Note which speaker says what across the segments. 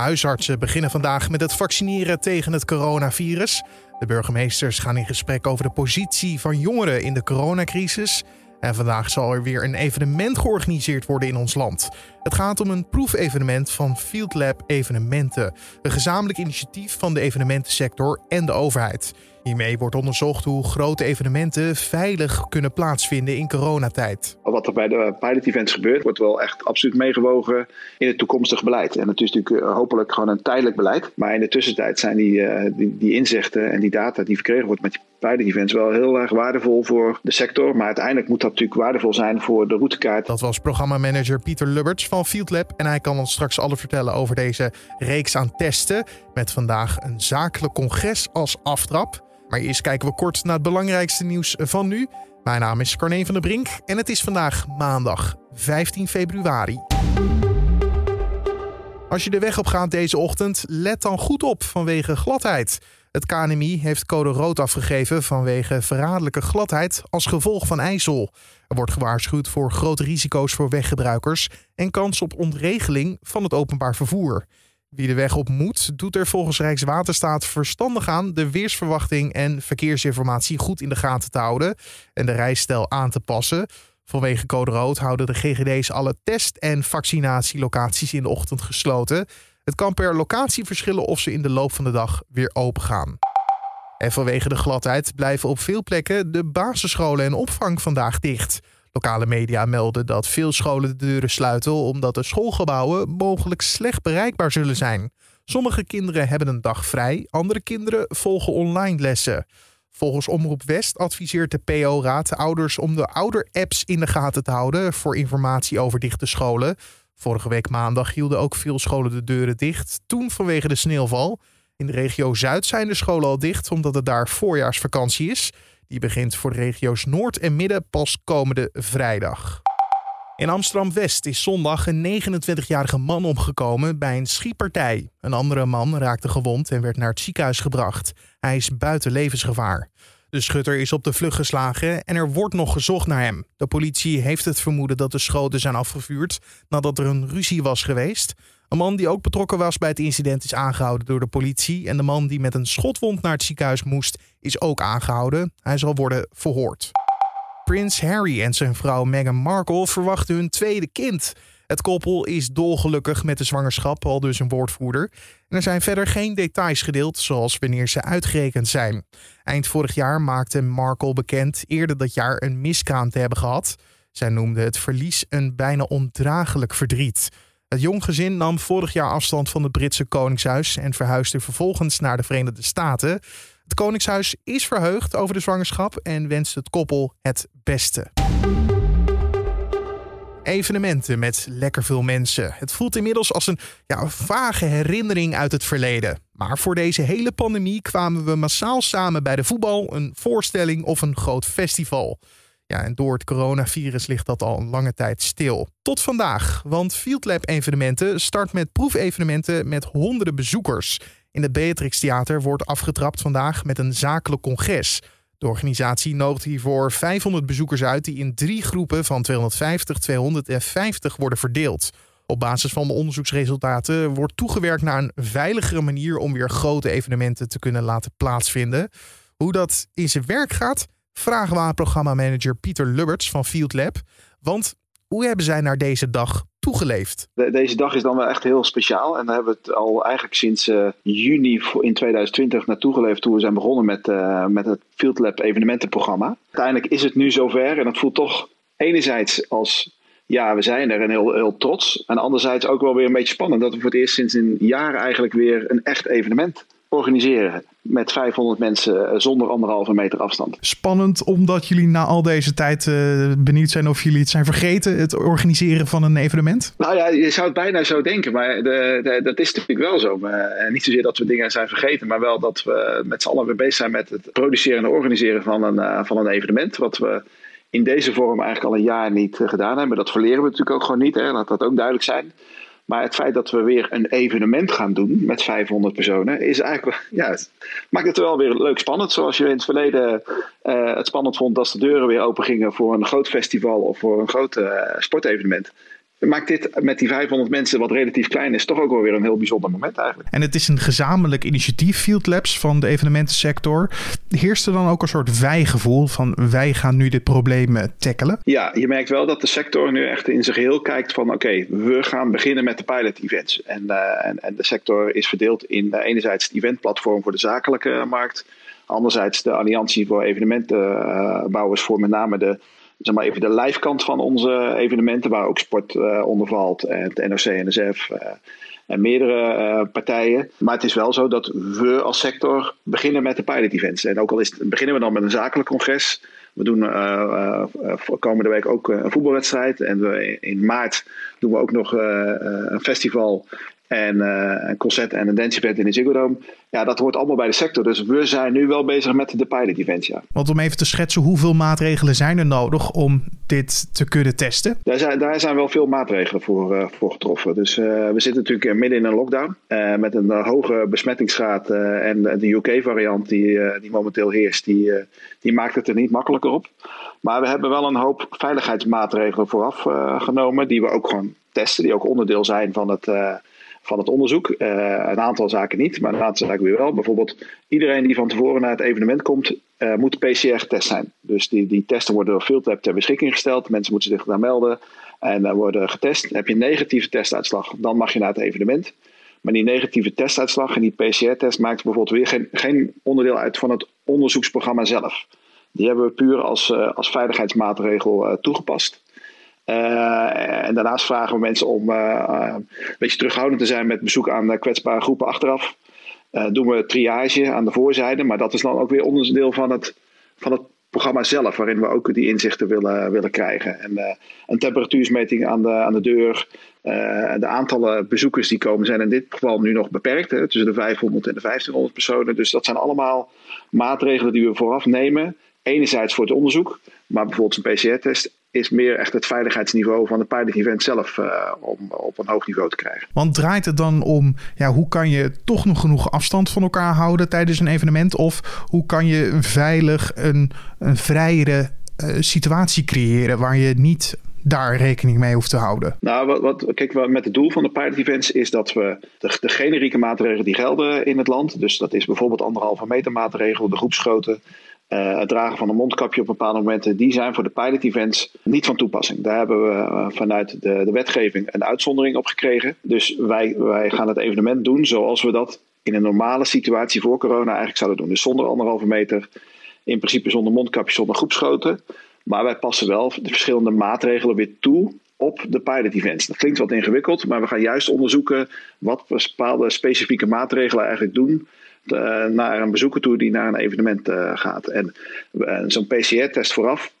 Speaker 1: Huisartsen beginnen vandaag met het vaccineren tegen het coronavirus. De burgemeesters gaan in gesprek over de positie van jongeren in de coronacrisis. En vandaag zal er weer een evenement georganiseerd worden in ons land. Het gaat om een proefevenement van Field Lab Evenementen, een gezamenlijk initiatief van de evenementensector en de overheid. Hiermee wordt onderzocht hoe grote evenementen veilig kunnen plaatsvinden in coronatijd.
Speaker 2: Wat er bij de pilot events gebeurt, wordt wel echt absoluut meegewogen in het toekomstig beleid. En het is natuurlijk eh, hopelijk gewoon een tijdelijk beleid. Maar in de tussentijd zijn die, uh, die, die, inzichten en die data die verkregen wordt met die pilot events wel heel erg waardevol voor de sector. Maar uiteindelijk moet dat natuurlijk waardevol zijn voor de routekaart.
Speaker 1: Dat was programmamanager Pieter Lubberts van Field Lab. En hij kan ons straks alles vertellen over deze reeks aan testen. Met vandaag een zakelijk congres als aftrap. Maar eerst kijken we kort naar het belangrijkste nieuws van nu. Mijn naam is Carne van der Brink en het is vandaag maandag 15 februari. Als je de weg op gaat deze ochtend, let dan goed op vanwege gladheid. Het KNMI heeft code rood afgegeven vanwege verraderlijke gladheid als gevolg van ijzel. Er wordt gewaarschuwd voor grote risico's voor weggebruikers en kans op ontregeling van het openbaar vervoer. Wie de weg op moet, doet er volgens Rijkswaterstaat verstandig aan de weersverwachting en verkeersinformatie goed in de gaten te houden en de rijstijl aan te passen. Vanwege code rood houden de GGD's alle test- en vaccinatielocaties in de ochtend gesloten. Het kan per locatie verschillen of ze in de loop van de dag weer open gaan. En vanwege de gladheid blijven op veel plekken de basisscholen en opvang vandaag dicht. Lokale media melden dat veel scholen de deuren sluiten omdat de schoolgebouwen mogelijk slecht bereikbaar zullen zijn. Sommige kinderen hebben een dag vrij, andere kinderen volgen online lessen. Volgens Omroep West adviseert de PO-raad ouders om de ouder-apps in de gaten te houden voor informatie over dichte scholen. Vorige week maandag hielden ook veel scholen de deuren dicht, toen vanwege de sneeuwval. In de regio Zuid zijn de scholen al dicht omdat het daar voorjaarsvakantie is. Die begint voor de regio's Noord en Midden pas komende vrijdag. In Amsterdam-West is zondag een 29-jarige man omgekomen bij een schietpartij. Een andere man raakte gewond en werd naar het ziekenhuis gebracht. Hij is buiten levensgevaar. De schutter is op de vlucht geslagen en er wordt nog gezocht naar hem. De politie heeft het vermoeden dat de schoten zijn afgevuurd nadat er een ruzie was geweest. Een man die ook betrokken was bij het incident is aangehouden door de politie. En de man die met een schotwond naar het ziekenhuis moest, is ook aangehouden. Hij zal worden verhoord. Prins Harry en zijn vrouw Meghan Markle verwachten hun tweede kind. Het koppel is dolgelukkig met de zwangerschap, al dus een woordvoerder. En er zijn verder geen details gedeeld, zoals wanneer ze uitgerekend zijn. Eind vorig jaar maakte Markle bekend eerder dat jaar een miskraam te hebben gehad. Zij noemde het verlies een bijna ondraaglijk verdriet. Het jong gezin nam vorig jaar afstand van het Britse Koningshuis en verhuisde vervolgens naar de Verenigde Staten. Het Koningshuis is verheugd over de zwangerschap en wenst het koppel het beste. Evenementen met lekker veel mensen. Het voelt inmiddels als een ja, vage herinnering uit het verleden. Maar voor deze hele pandemie kwamen we massaal samen bij de voetbal, een voorstelling of een groot festival. Ja, en door het coronavirus ligt dat al een lange tijd stil. Tot vandaag, want Field Lab Evenementen start met proefevenementen met honderden bezoekers. In het Beatrix Theater wordt afgetrapt vandaag met een zakelijk congres. De organisatie nodigt hiervoor 500 bezoekers uit die in drie groepen van 250, 250 worden verdeeld. Op basis van de onderzoeksresultaten wordt toegewerkt naar een veiligere manier om weer grote evenementen te kunnen laten plaatsvinden. Hoe dat in zijn werk gaat, vragen we aan programmamanager Pieter Lubberts van Field Lab. Want hoe hebben zij naar deze dag toegeleefd?
Speaker 2: deze dag is dan wel echt heel speciaal. En daar hebben we het al eigenlijk sinds uh, juni in 2020 naartoe geleefd. Toen we zijn begonnen met, uh, met het Field Lab evenementenprogramma. Uiteindelijk is het nu zover. En dat voelt toch enerzijds als ja, we zijn er en heel, heel trots. En anderzijds ook wel weer een beetje spannend dat we voor het eerst sinds een jaar eigenlijk weer een echt evenement organiseren. Met 500 mensen eh, zonder anderhalve meter afstand.
Speaker 1: Spannend omdat jullie na al deze tijd uh, benieuwd zijn of jullie het zijn vergeten, het organiseren van een evenement?
Speaker 2: Nou ja, je zou het bijna zo denken, maar de, de, dat is natuurlijk wel zo. Uh, niet zozeer dat we dingen zijn vergeten, maar wel dat we met z'n allen weer bezig zijn met het produceren en organiseren van een, van een evenement. Wat we in deze vorm eigenlijk al een jaar niet gedaan hebben. Dat verleren we natuurlijk ook gewoon niet, hè? laat dat ook duidelijk zijn. Maar het feit dat we weer een evenement gaan doen met 500 personen, is eigenlijk, ja, maakt het wel weer leuk spannend. Zoals je in het verleden uh, het spannend vond als de deuren weer open gingen voor een groot festival of voor een groot uh, sportevenement. Maakt dit met die 500 mensen, wat relatief klein is, toch ook wel weer een heel bijzonder moment eigenlijk.
Speaker 1: En het is een gezamenlijk initiatief, Field Labs, van de evenementensector. Heerst er dan ook een soort wij-gevoel van wij gaan nu dit probleem tackelen?
Speaker 2: Ja, je merkt wel dat de sector nu echt in zijn geheel kijkt van oké, we gaan beginnen met de pilot events. En, uh, en, en, de sector is verdeeld in uh, enerzijds het eventplatform voor de zakelijke markt. Anderzijds de alliantie voor evenementenbouwers voor met name de zeg maar even de lijfkant van onze evenementen, waar ook sport uh, onder valt, en het NOC, NSF uh, en meerdere uh, partijen. Maar het is wel zo dat we als sector beginnen met de pilot events. En ook al is het, beginnen we dan met een zakelijk congres. We doen komende week ook een voetbalwedstrijd. En we, in maart doen we ook nog een festival en uh, een concert en een dance event in de Ziggo Dome. Ja, dat hoort allemaal bij de sector. Dus we zijn nu wel bezig met de pilot events, ja.
Speaker 1: Want om even te schetsen, hoeveel maatregelen zijn er nodig om dit te kunnen testen?
Speaker 2: Daar zijn, daar zijn wel veel maatregelen voor, uh, voor getroffen. Dus uh, we zitten natuurlijk midden in een lockdown. met een hoge besmettingsgraad. en de UK-variant die, die momenteel heerst, die, die maakt het er niet makkelijker op. Maar we hebben wel een hoop veiligheidsmaatregelen vooraf genomen. Die we ook gewoon testen. Die ook onderdeel zijn van het van het onderzoek. Uh, een aantal zaken niet, maar een aantal zaken weer wel. Bijvoorbeeld, iedereen die van tevoren naar het evenement komt, uh, moet PCR-getest zijn. Dus die, die testen worden door Fieldlab ter beschikking gesteld. Mensen moeten zich daar melden en uh, worden getest. Heb je een negatieve testuitslag, dan mag je naar het evenement. Maar die negatieve testuitslag en die PCR-test maakt bijvoorbeeld weer geen, geen onderdeel uit van het onderzoeksprogramma zelf. Die hebben we puur als, als veiligheidsmaatregel toegepast. Uh, en daarnaast vragen we mensen om uh, een beetje terughoudend te zijn met bezoek aan kwetsbare groepen achteraf. Doen we triage aan de voorzijde, maar dat is dan ook weer onderdeel van het, van het programma zelf, waarin we ook die inzichten willen, willen krijgen. En een temperatuursmeting aan de, aan de deur. de aantallen bezoekers die komen zijn in dit geval nu nog beperkt, hè, tussen de 500 en de 1500 personen. Dus dat zijn allemaal maatregelen die we vooraf nemen. Enerzijds voor het onderzoek, maar bijvoorbeeld een PCR-test is meer echt het veiligheidsniveau van de pilot event zelf uh, om op een hoog niveau te krijgen.
Speaker 1: Want draait het dan om, ja, hoe kan je toch nog genoeg afstand van elkaar houden tijdens een evenement? Of hoe kan je een veilig, een, een vrijere uh, situatie creëren waar je niet daar rekening mee hoeft te houden?
Speaker 2: Nou, wat, wat, kijk, met het doel van de pilot events is dat we de, de generieke maatregelen die gelden in het land, dus dat is bijvoorbeeld anderhalve meter maatregel, de groepsgrootte, uh, het dragen van een mondkapje op bepaalde momenten, die zijn voor de pilot events niet van toepassing. Daar hebben we uh, vanuit de, de wetgeving een uitzondering op gekregen. Dus wij, wij gaan het evenement doen zoals we dat in een normale situatie voor corona eigenlijk zouden doen. Dus zonder anderhalve meter, in principe zonder mondkapje, zonder groepsgrootte. Maar wij passen wel de verschillende maatregelen weer toe op de pilot events. Dat klinkt wat ingewikkeld, maar we gaan juist onderzoeken wat bepaalde specifieke maatregelen eigenlijk doen naar een bezoeker toe die naar een evenement uh, gaat. En uh, zo'n PCR-test vooraf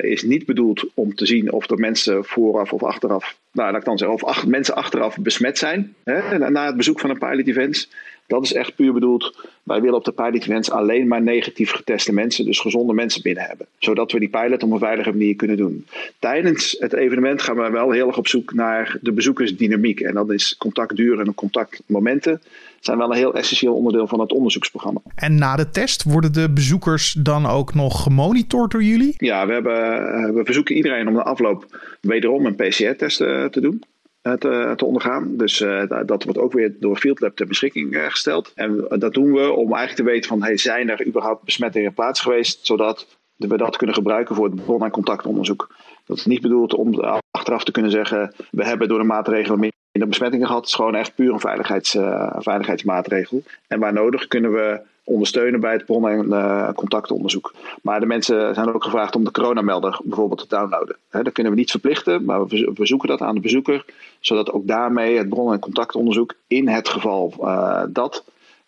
Speaker 2: is niet bedoeld om te zien of er mensen vooraf of achteraf, nou laat ik dan zeggen, of mensen achteraf besmet zijn hè, na het bezoek van een pilot event. Dat is echt puur bedoeld. Wij willen op de pilot events alleen maar negatief geteste mensen, dus gezonde mensen binnen hebben. Zodat we die pilot op een veilige manier kunnen doen. Tijdens het evenement gaan we wel heel erg op zoek naar de bezoekersdynamiek. En dat is contactduur en contactmomenten zijn wel een heel essentieel onderdeel van het onderzoeksprogramma.
Speaker 1: En na de test worden de bezoekers dan ook nog gemonitord door jullie?
Speaker 2: Ja, we, hebben, we verzoeken iedereen om de afloop wederom een PCR-test te doen te, te ondergaan. Dus uh, dat wordt ook weer door FieldLab ter beschikking gesteld. En dat doen we om eigenlijk te weten van hey, zijn er überhaupt besmettingen plaats geweest, zodat we dat kunnen gebruiken voor het bron- en contactonderzoek. Dat is niet bedoeld om achteraf te kunnen zeggen we hebben door de maatregelen minder besmettingen gehad. Het is gewoon echt puur een veiligheids, veiligheidsmaatregel. En waar nodig kunnen we ondersteunen bij het bron- en uh, contactonderzoek. Maar de mensen zijn ook gevraagd om de coronamelder bijvoorbeeld te downloaden. He, dat kunnen we niet verplichten, maar we verzoeken dat aan de bezoeker, zodat ook daarmee het bron- en contactonderzoek in het geval uh, dat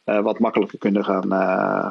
Speaker 2: uh, wat makkelijker kunnen gaan,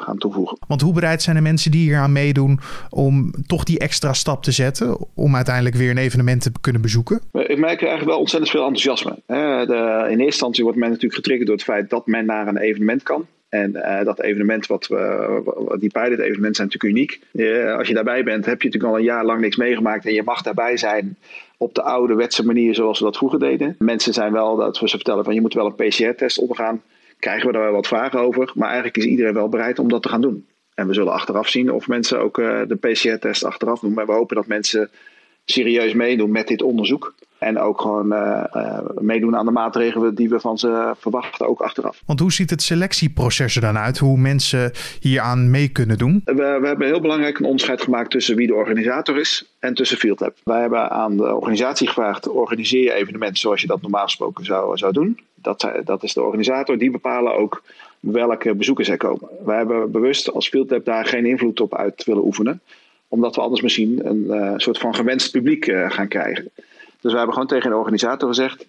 Speaker 2: gaan toevoegen.
Speaker 1: Want hoe bereid zijn de mensen die hier aan meedoen om toch die extra stap te zetten om uiteindelijk weer een evenement te kunnen bezoeken?
Speaker 2: Ik merk eigenlijk wel ontzettend veel enthousiasme. De, in eerste instantie wordt men natuurlijk getriggerd door het feit dat men naar een evenement kan. En uh, dat evenement, wat we, die pilot evenementen zijn natuurlijk uniek. Uh, als je daarbij bent, heb je natuurlijk al een jaar lang niks meegemaakt. En je mag daarbij zijn op de oude wetse manier zoals we dat vroeger deden. Mensen zijn wel, dat we ze vertellen van je moet wel een PCR-test ondergaan. Krijgen we daar wel wat vragen over. Maar eigenlijk is iedereen wel bereid om dat te gaan doen. En we zullen achteraf zien of mensen ook uh, de PCR-test achteraf doen. Maar we hopen dat mensen serieus meedoen met dit onderzoek. En ook gewoon uh, uh, meedoen aan de maatregelen die we van ze verwachten, ook achteraf.
Speaker 1: Want hoe ziet het selectieproces er dan uit? Hoe mensen hieraan mee kunnen doen?
Speaker 2: We, we hebben heel belangrijk een onderscheid gemaakt tussen wie de organisator is en tussen FieldLab. Wij hebben aan de organisatie gevraagd: organiseer je evenementen zoals je dat normaal gesproken zou, zou doen. Dat, dat is de organisator. Die bepalen ook welke bezoekers er komen. Wij hebben bewust als FieldLab daar geen invloed op uit willen oefenen omdat we anders misschien een uh, soort van gewenst publiek uh, gaan krijgen. Dus we hebben gewoon tegen de organisator gezegd: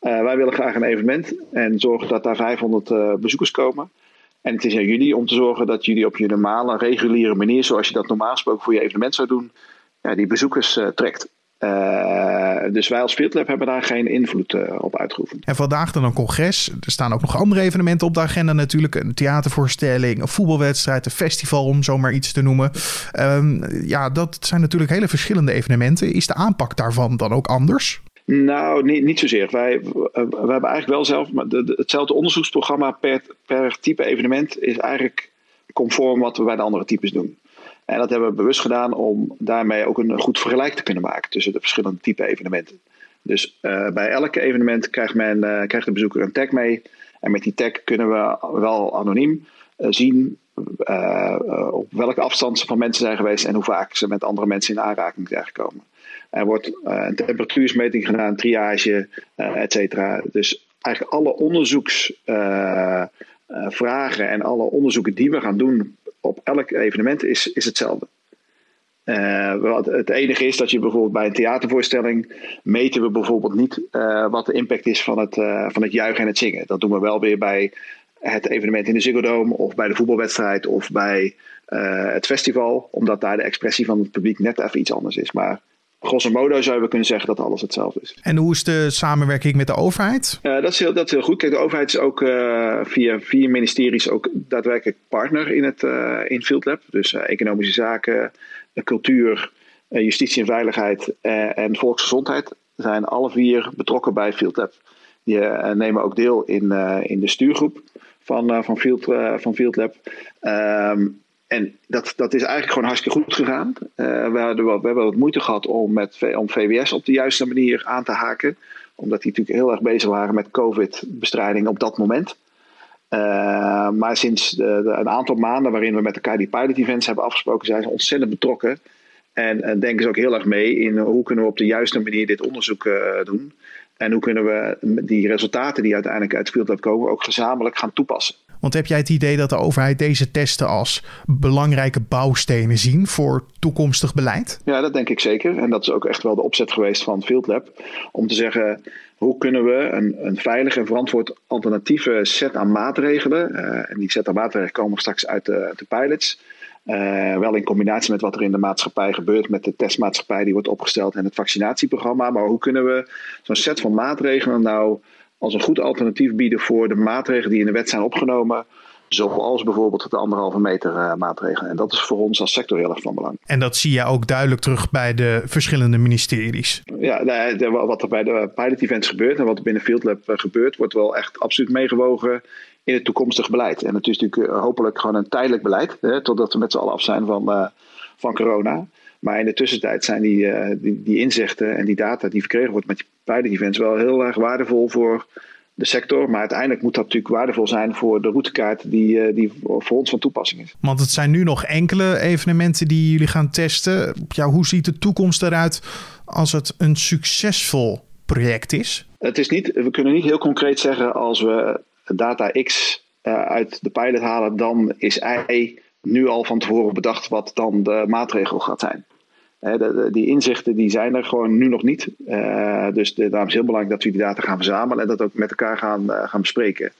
Speaker 2: uh, wij willen graag een evenement en zorgen dat daar 500 bezoekers komen. En het is aan jullie om te zorgen dat jullie op je normale, reguliere manier, zoals je dat normaal gesproken voor je evenement zou doen, ja, die bezoekers trekt. Uh, dus wij als Fieldlab hebben daar geen invloed uh, op uitgeoefend.
Speaker 1: En vandaag dan een congres. Er staan ook nog andere evenementen op de agenda natuurlijk. Een theatervoorstelling, een voetbalwedstrijd, een festival om zomaar iets te noemen. Um, ja, dat zijn natuurlijk hele verschillende evenementen. Is de aanpak daarvan dan ook anders?
Speaker 2: Nou, niet, niet zozeer. Wij, we hebben eigenlijk wel zelf, maar de, de, hetzelfde onderzoeksprogramma per, per type evenement is eigenlijk conform wat we bij de andere types doen. En dat hebben we bewust gedaan om daarmee ook een goed vergelijk te kunnen maken tussen de verschillende type evenementen. Dus uh, bij elk evenement krijgt, men, uh, krijgt de bezoeker een tag mee. En met die tag kunnen we wel anoniem uh, zien op welke afstand ze van mensen zijn geweest en hoe vaak ze met andere mensen in aanraking zijn gekomen. Er wordt een temperatuursmeting gedaan, triage, et cetera. Dus eigenlijk alle onderzoeksvragen en alle onderzoeken die we gaan doen op elk evenement is, is hetzelfde. Uh, het enige is dat je bijvoorbeeld bij een theatervoorstelling meten we bijvoorbeeld niet uh, wat de impact is van het, uh, van het juichen en het zingen. Dat doen we wel weer bij het evenement in de Ziggo Dome of bij de voetbalwedstrijd of bij het festival, omdat daar de expressie van het publiek net even iets anders is. Maar grosso modo zouden we kunnen zeggen dat alles hetzelfde is.
Speaker 1: En hoe is de samenwerking met de overheid?
Speaker 2: Uh, dat, is heel, dat is heel goed. Kijk, de overheid is ook uh, via vier ministeries ook daadwerkelijk partner in het uh, in FieldLab. Dus economische zaken, cultuur, justitie en veiligheid en volksgezondheid zijn alle vier betrokken bij FieldLab. Die nemen ook deel in, in de stuurgroep van, van, Field, van FieldLab. Um, en dat, dat is eigenlijk gewoon hartstikke goed gegaan. Uh, we, hadden, we hebben wat moeite gehad om, met, om VWS op de juiste manier aan te haken. Omdat die natuurlijk heel erg bezig waren met COVID-bestrijding op dat moment. Uh, maar sinds de, een aantal maanden waarin we met elkaar die pilot events hebben afgesproken, zijn ze ontzettend betrokken. En, en denken ze ook heel erg mee in hoe kunnen we op de juiste manier dit onderzoek uh, doen. En hoe kunnen we die resultaten die uiteindelijk uit het field komen ook gezamenlijk gaan toepassen.
Speaker 1: Want heb jij het idee dat de overheid deze testen als belangrijke bouwstenen zien voor toekomstig beleid?
Speaker 2: Ja, dat denk ik zeker. En dat is ook echt wel de opzet geweest van FieldLab. Om te zeggen, hoe kunnen we een, een veilig en verantwoord alternatieve set aan maatregelen. Uh, en die set aan maatregelen komen straks uit de, de pilots. Uh, wel in combinatie met wat er in de maatschappij gebeurt, met de testmaatschappij die wordt opgesteld en het vaccinatieprogramma. Maar hoe kunnen we zo'n set van maatregelen nou als een goed alternatief bieden voor de maatregelen die in de wet zijn opgenomen. Zoals bijvoorbeeld de anderhalve meter uh, maatregelen. En dat is voor ons als sector heel erg van belang.
Speaker 1: En dat zie je ook duidelijk terug bij de verschillende ministeries.
Speaker 2: Ja, de, wat er bij de pilot events gebeurt en wat er binnen Field Lab gebeurt, wordt wel echt absoluut meegewogen in het toekomstig beleid. En het is natuurlijk eh, hopelijk gewoon een tijdelijk beleid, hè, totdat we met z'n allen af zijn van, uh, van corona. Maar in de tussentijd zijn die, uh, die, die, inzichten en die data die verkregen wordt met die pilot events wel heel erg waardevol voor de sector. Maar uiteindelijk moet dat natuurlijk waardevol zijn voor de routekaart die, uh, die voor ons van toepassing is.
Speaker 1: Want het zijn nu nog enkele evenementen die jullie gaan testen. Ja, hoe ziet de toekomst eruit als het een succesvol project is?
Speaker 2: Het is niet, we kunnen niet heel concreet zeggen als we data X uh, uit de pilot halen, dan is Y nu al van tevoren bedacht wat dan de maatregel gaat zijn die inzichten die zijn er gewoon nu nog niet. Uh, dus daarom is heel belangrijk dat we die data gaan verzamelen en dat ook met elkaar gaan, uh, gaan bespreken.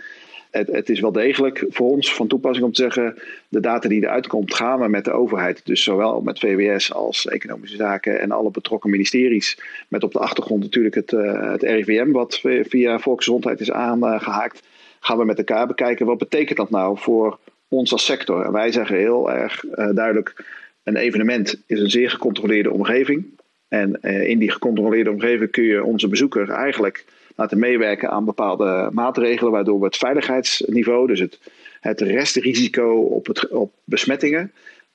Speaker 2: Het, het, is wel degelijk voor ons van toepassing om te zeggen: de data die eruit komt, gaan we met de overheid. Dus zowel met VWS als Economische Zaken en alle betrokken ministeries. Met op de achtergrond natuurlijk het, uh, het RIVM, wat via Volksgezondheid is aangehaakt. Gaan we met elkaar bekijken wat betekent dat nou voor ons als sector. En wij zeggen heel erg duidelijk een evenement is een zeer gecontroleerde omgeving. En uh, in die gecontroleerde omgeving kun je onze bezoeker eigenlijk laten meewerken aan bepaalde maatregelen, waardoor we het veiligheidsniveau, dus het, het restrisico op, het, op besmettingen,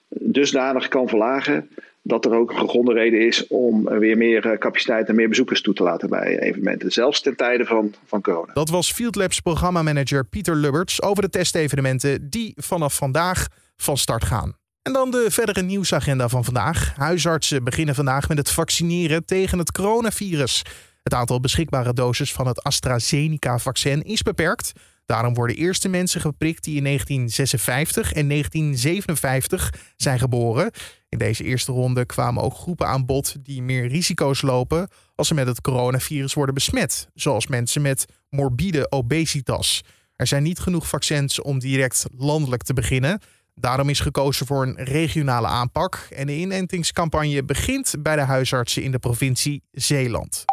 Speaker 2: dusdanig kan verlagen dat er ook een gegronde reden is om weer meer capaciteit en meer bezoekers toe te laten bij evenementen. Zelfs ten tijde van, van corona.
Speaker 1: Dat was Field Labs programmamanager Pieter Lubberts over de testevenementen die vanaf vandaag van start gaan. En dan de verdere nieuwsagenda van vandaag. Huisartsen beginnen vandaag met het vaccineren tegen het coronavirus. Het aantal beschikbare doses van het AstraZeneca-vaccin is beperkt. Daarom worden eerste mensen geprikt die in 1956 en 1957 zijn geboren. In deze eerste ronde kwamen ook groepen aan bod die meer risico's lopen als ze met het coronavirus worden besmet, zoals mensen met morbide obesitas. Er zijn niet genoeg vaccins om direct landelijk te beginnen. Daarom is gekozen voor een regionale aanpak en de inentingscampagne begint bij de huisartsen in de provincie Zeeland.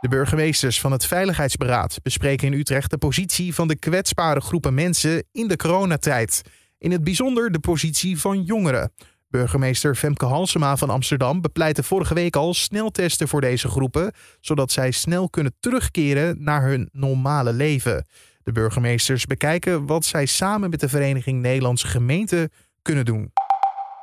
Speaker 1: De burgemeesters van het Veiligheidsberaad bespreken in Utrecht de positie van de kwetsbare groepen mensen in de coronatijd. In het bijzonder de positie van jongeren. Burgemeester Femke Halsema van Amsterdam bepleitte vorige week al sneltesten voor deze groepen, zodat zij snel kunnen terugkeren naar hun normale leven. De burgemeesters bekijken wat zij samen met de Vereniging Nederlandse Gemeenten kunnen doen.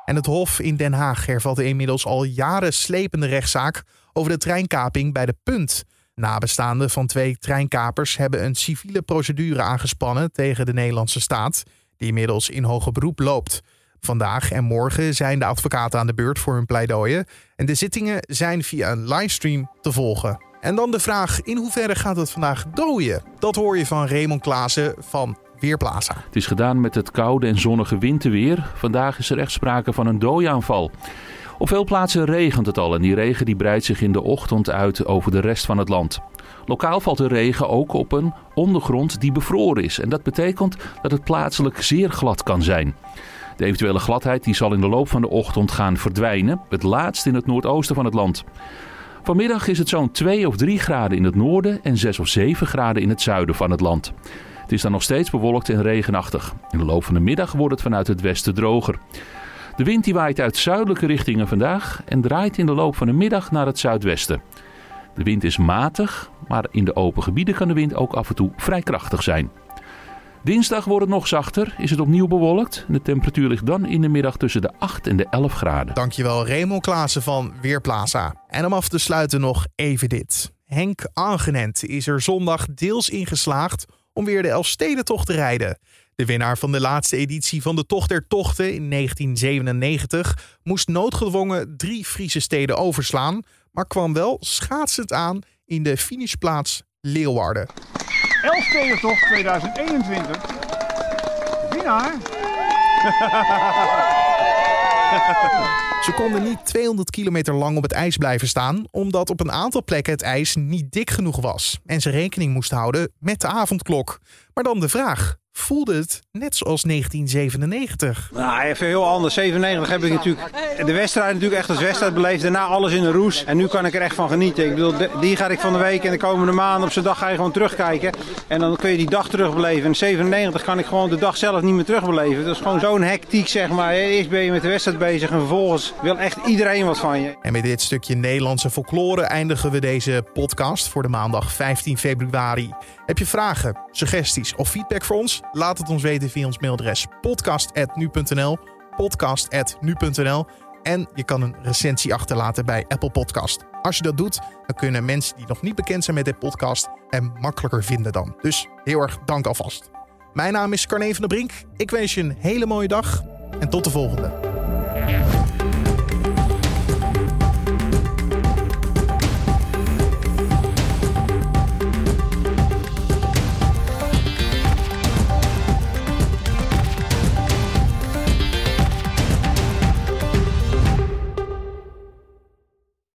Speaker 1: En het Hof in Den Haag hervat de inmiddels al jaren slepende rechtszaak over de treinkaping bij de Punt. Nabestaanden van twee treinkapers hebben een civiele procedure aangespannen tegen de Nederlandse staat, die inmiddels in hoger beroep loopt. Vandaag en morgen zijn de advocaten aan de beurt voor hun pleidooien en de zittingen zijn via een livestream te volgen. En dan de vraag: in hoeverre gaat het vandaag dooien? Dat hoor je van Raymond Klaassen van Weerplaza.
Speaker 3: Het is gedaan met het koude en zonnige winterweer. Vandaag is er echt sprake van een dooiaanval. Op veel plaatsen regent het al en die regen die breidt zich in de ochtend uit over de rest van het land. Lokaal valt de regen ook op een ondergrond die bevroren is. En dat betekent dat het plaatselijk zeer glad kan zijn. De eventuele gladheid die zal in de loop van de ochtend gaan verdwijnen, het laatst in het noordoosten van het land. Vanmiddag is het zo'n 2 of 3 graden in het noorden en 6 of 7 graden in het zuiden van het land. Het is dan nog steeds bewolkt en regenachtig. In de loop van de middag wordt het vanuit het westen droger. De wind die waait uit zuidelijke richtingen vandaag en draait in de loop van de middag naar het zuidwesten. De wind is matig, maar in de open gebieden kan de wind ook af en toe vrij krachtig zijn. Dinsdag wordt het nog zachter, is het opnieuw bewolkt. De temperatuur ligt dan in de middag tussen de 8 en de 11 graden.
Speaker 1: Dankjewel Raymond Klaassen van Weerplaza. En om af te sluiten nog even dit. Henk Angenent is er zondag deels in geslaagd om weer de Elfstedentocht te rijden. De winnaar van de laatste editie van de Tocht der Tochten in 1997 moest noodgedwongen drie Friese steden overslaan, maar kwam wel schaatsend aan in de finishplaats Leeuwarden.
Speaker 4: Elfstedentocht 2021. Winnaar.
Speaker 1: Ze konden niet 200 kilometer lang op het ijs blijven staan, omdat op een aantal plekken het ijs niet dik genoeg was en ze rekening moest houden met de avondklok. Maar dan de vraag: voelde het net zoals 1997.
Speaker 4: Nou, even heel anders. 97 heb ik natuurlijk de wedstrijd natuurlijk echt als wedstrijd beleefd. Daarna alles in de roes. En nu kan ik er echt van genieten. Ik bedoel, die ga ik van de week en de komende maanden op zijn dag ga je gewoon terugkijken. En dan kun je die dag terugbeleven. En 97 kan ik gewoon de dag zelf niet meer terugbeleven. Dat is gewoon zo'n hectiek, zeg maar. Eerst ben je met de wedstrijd bezig en vervolgens wil echt iedereen wat van je.
Speaker 1: En met dit stukje Nederlandse folklore eindigen we deze podcast voor de maandag 15 februari. Heb je vragen, suggesties of feedback voor ons? Laat het ons weten via ons mailadres podcast.nu.nl podcast.nu.nl en je kan een recensie achterlaten bij Apple Podcast. Als je dat doet, dan kunnen mensen die nog niet bekend zijn met dit podcast hem makkelijker vinden dan. Dus heel erg dank alvast. Mijn naam is Carne van der Brink. Ik wens je een hele mooie dag en tot de volgende.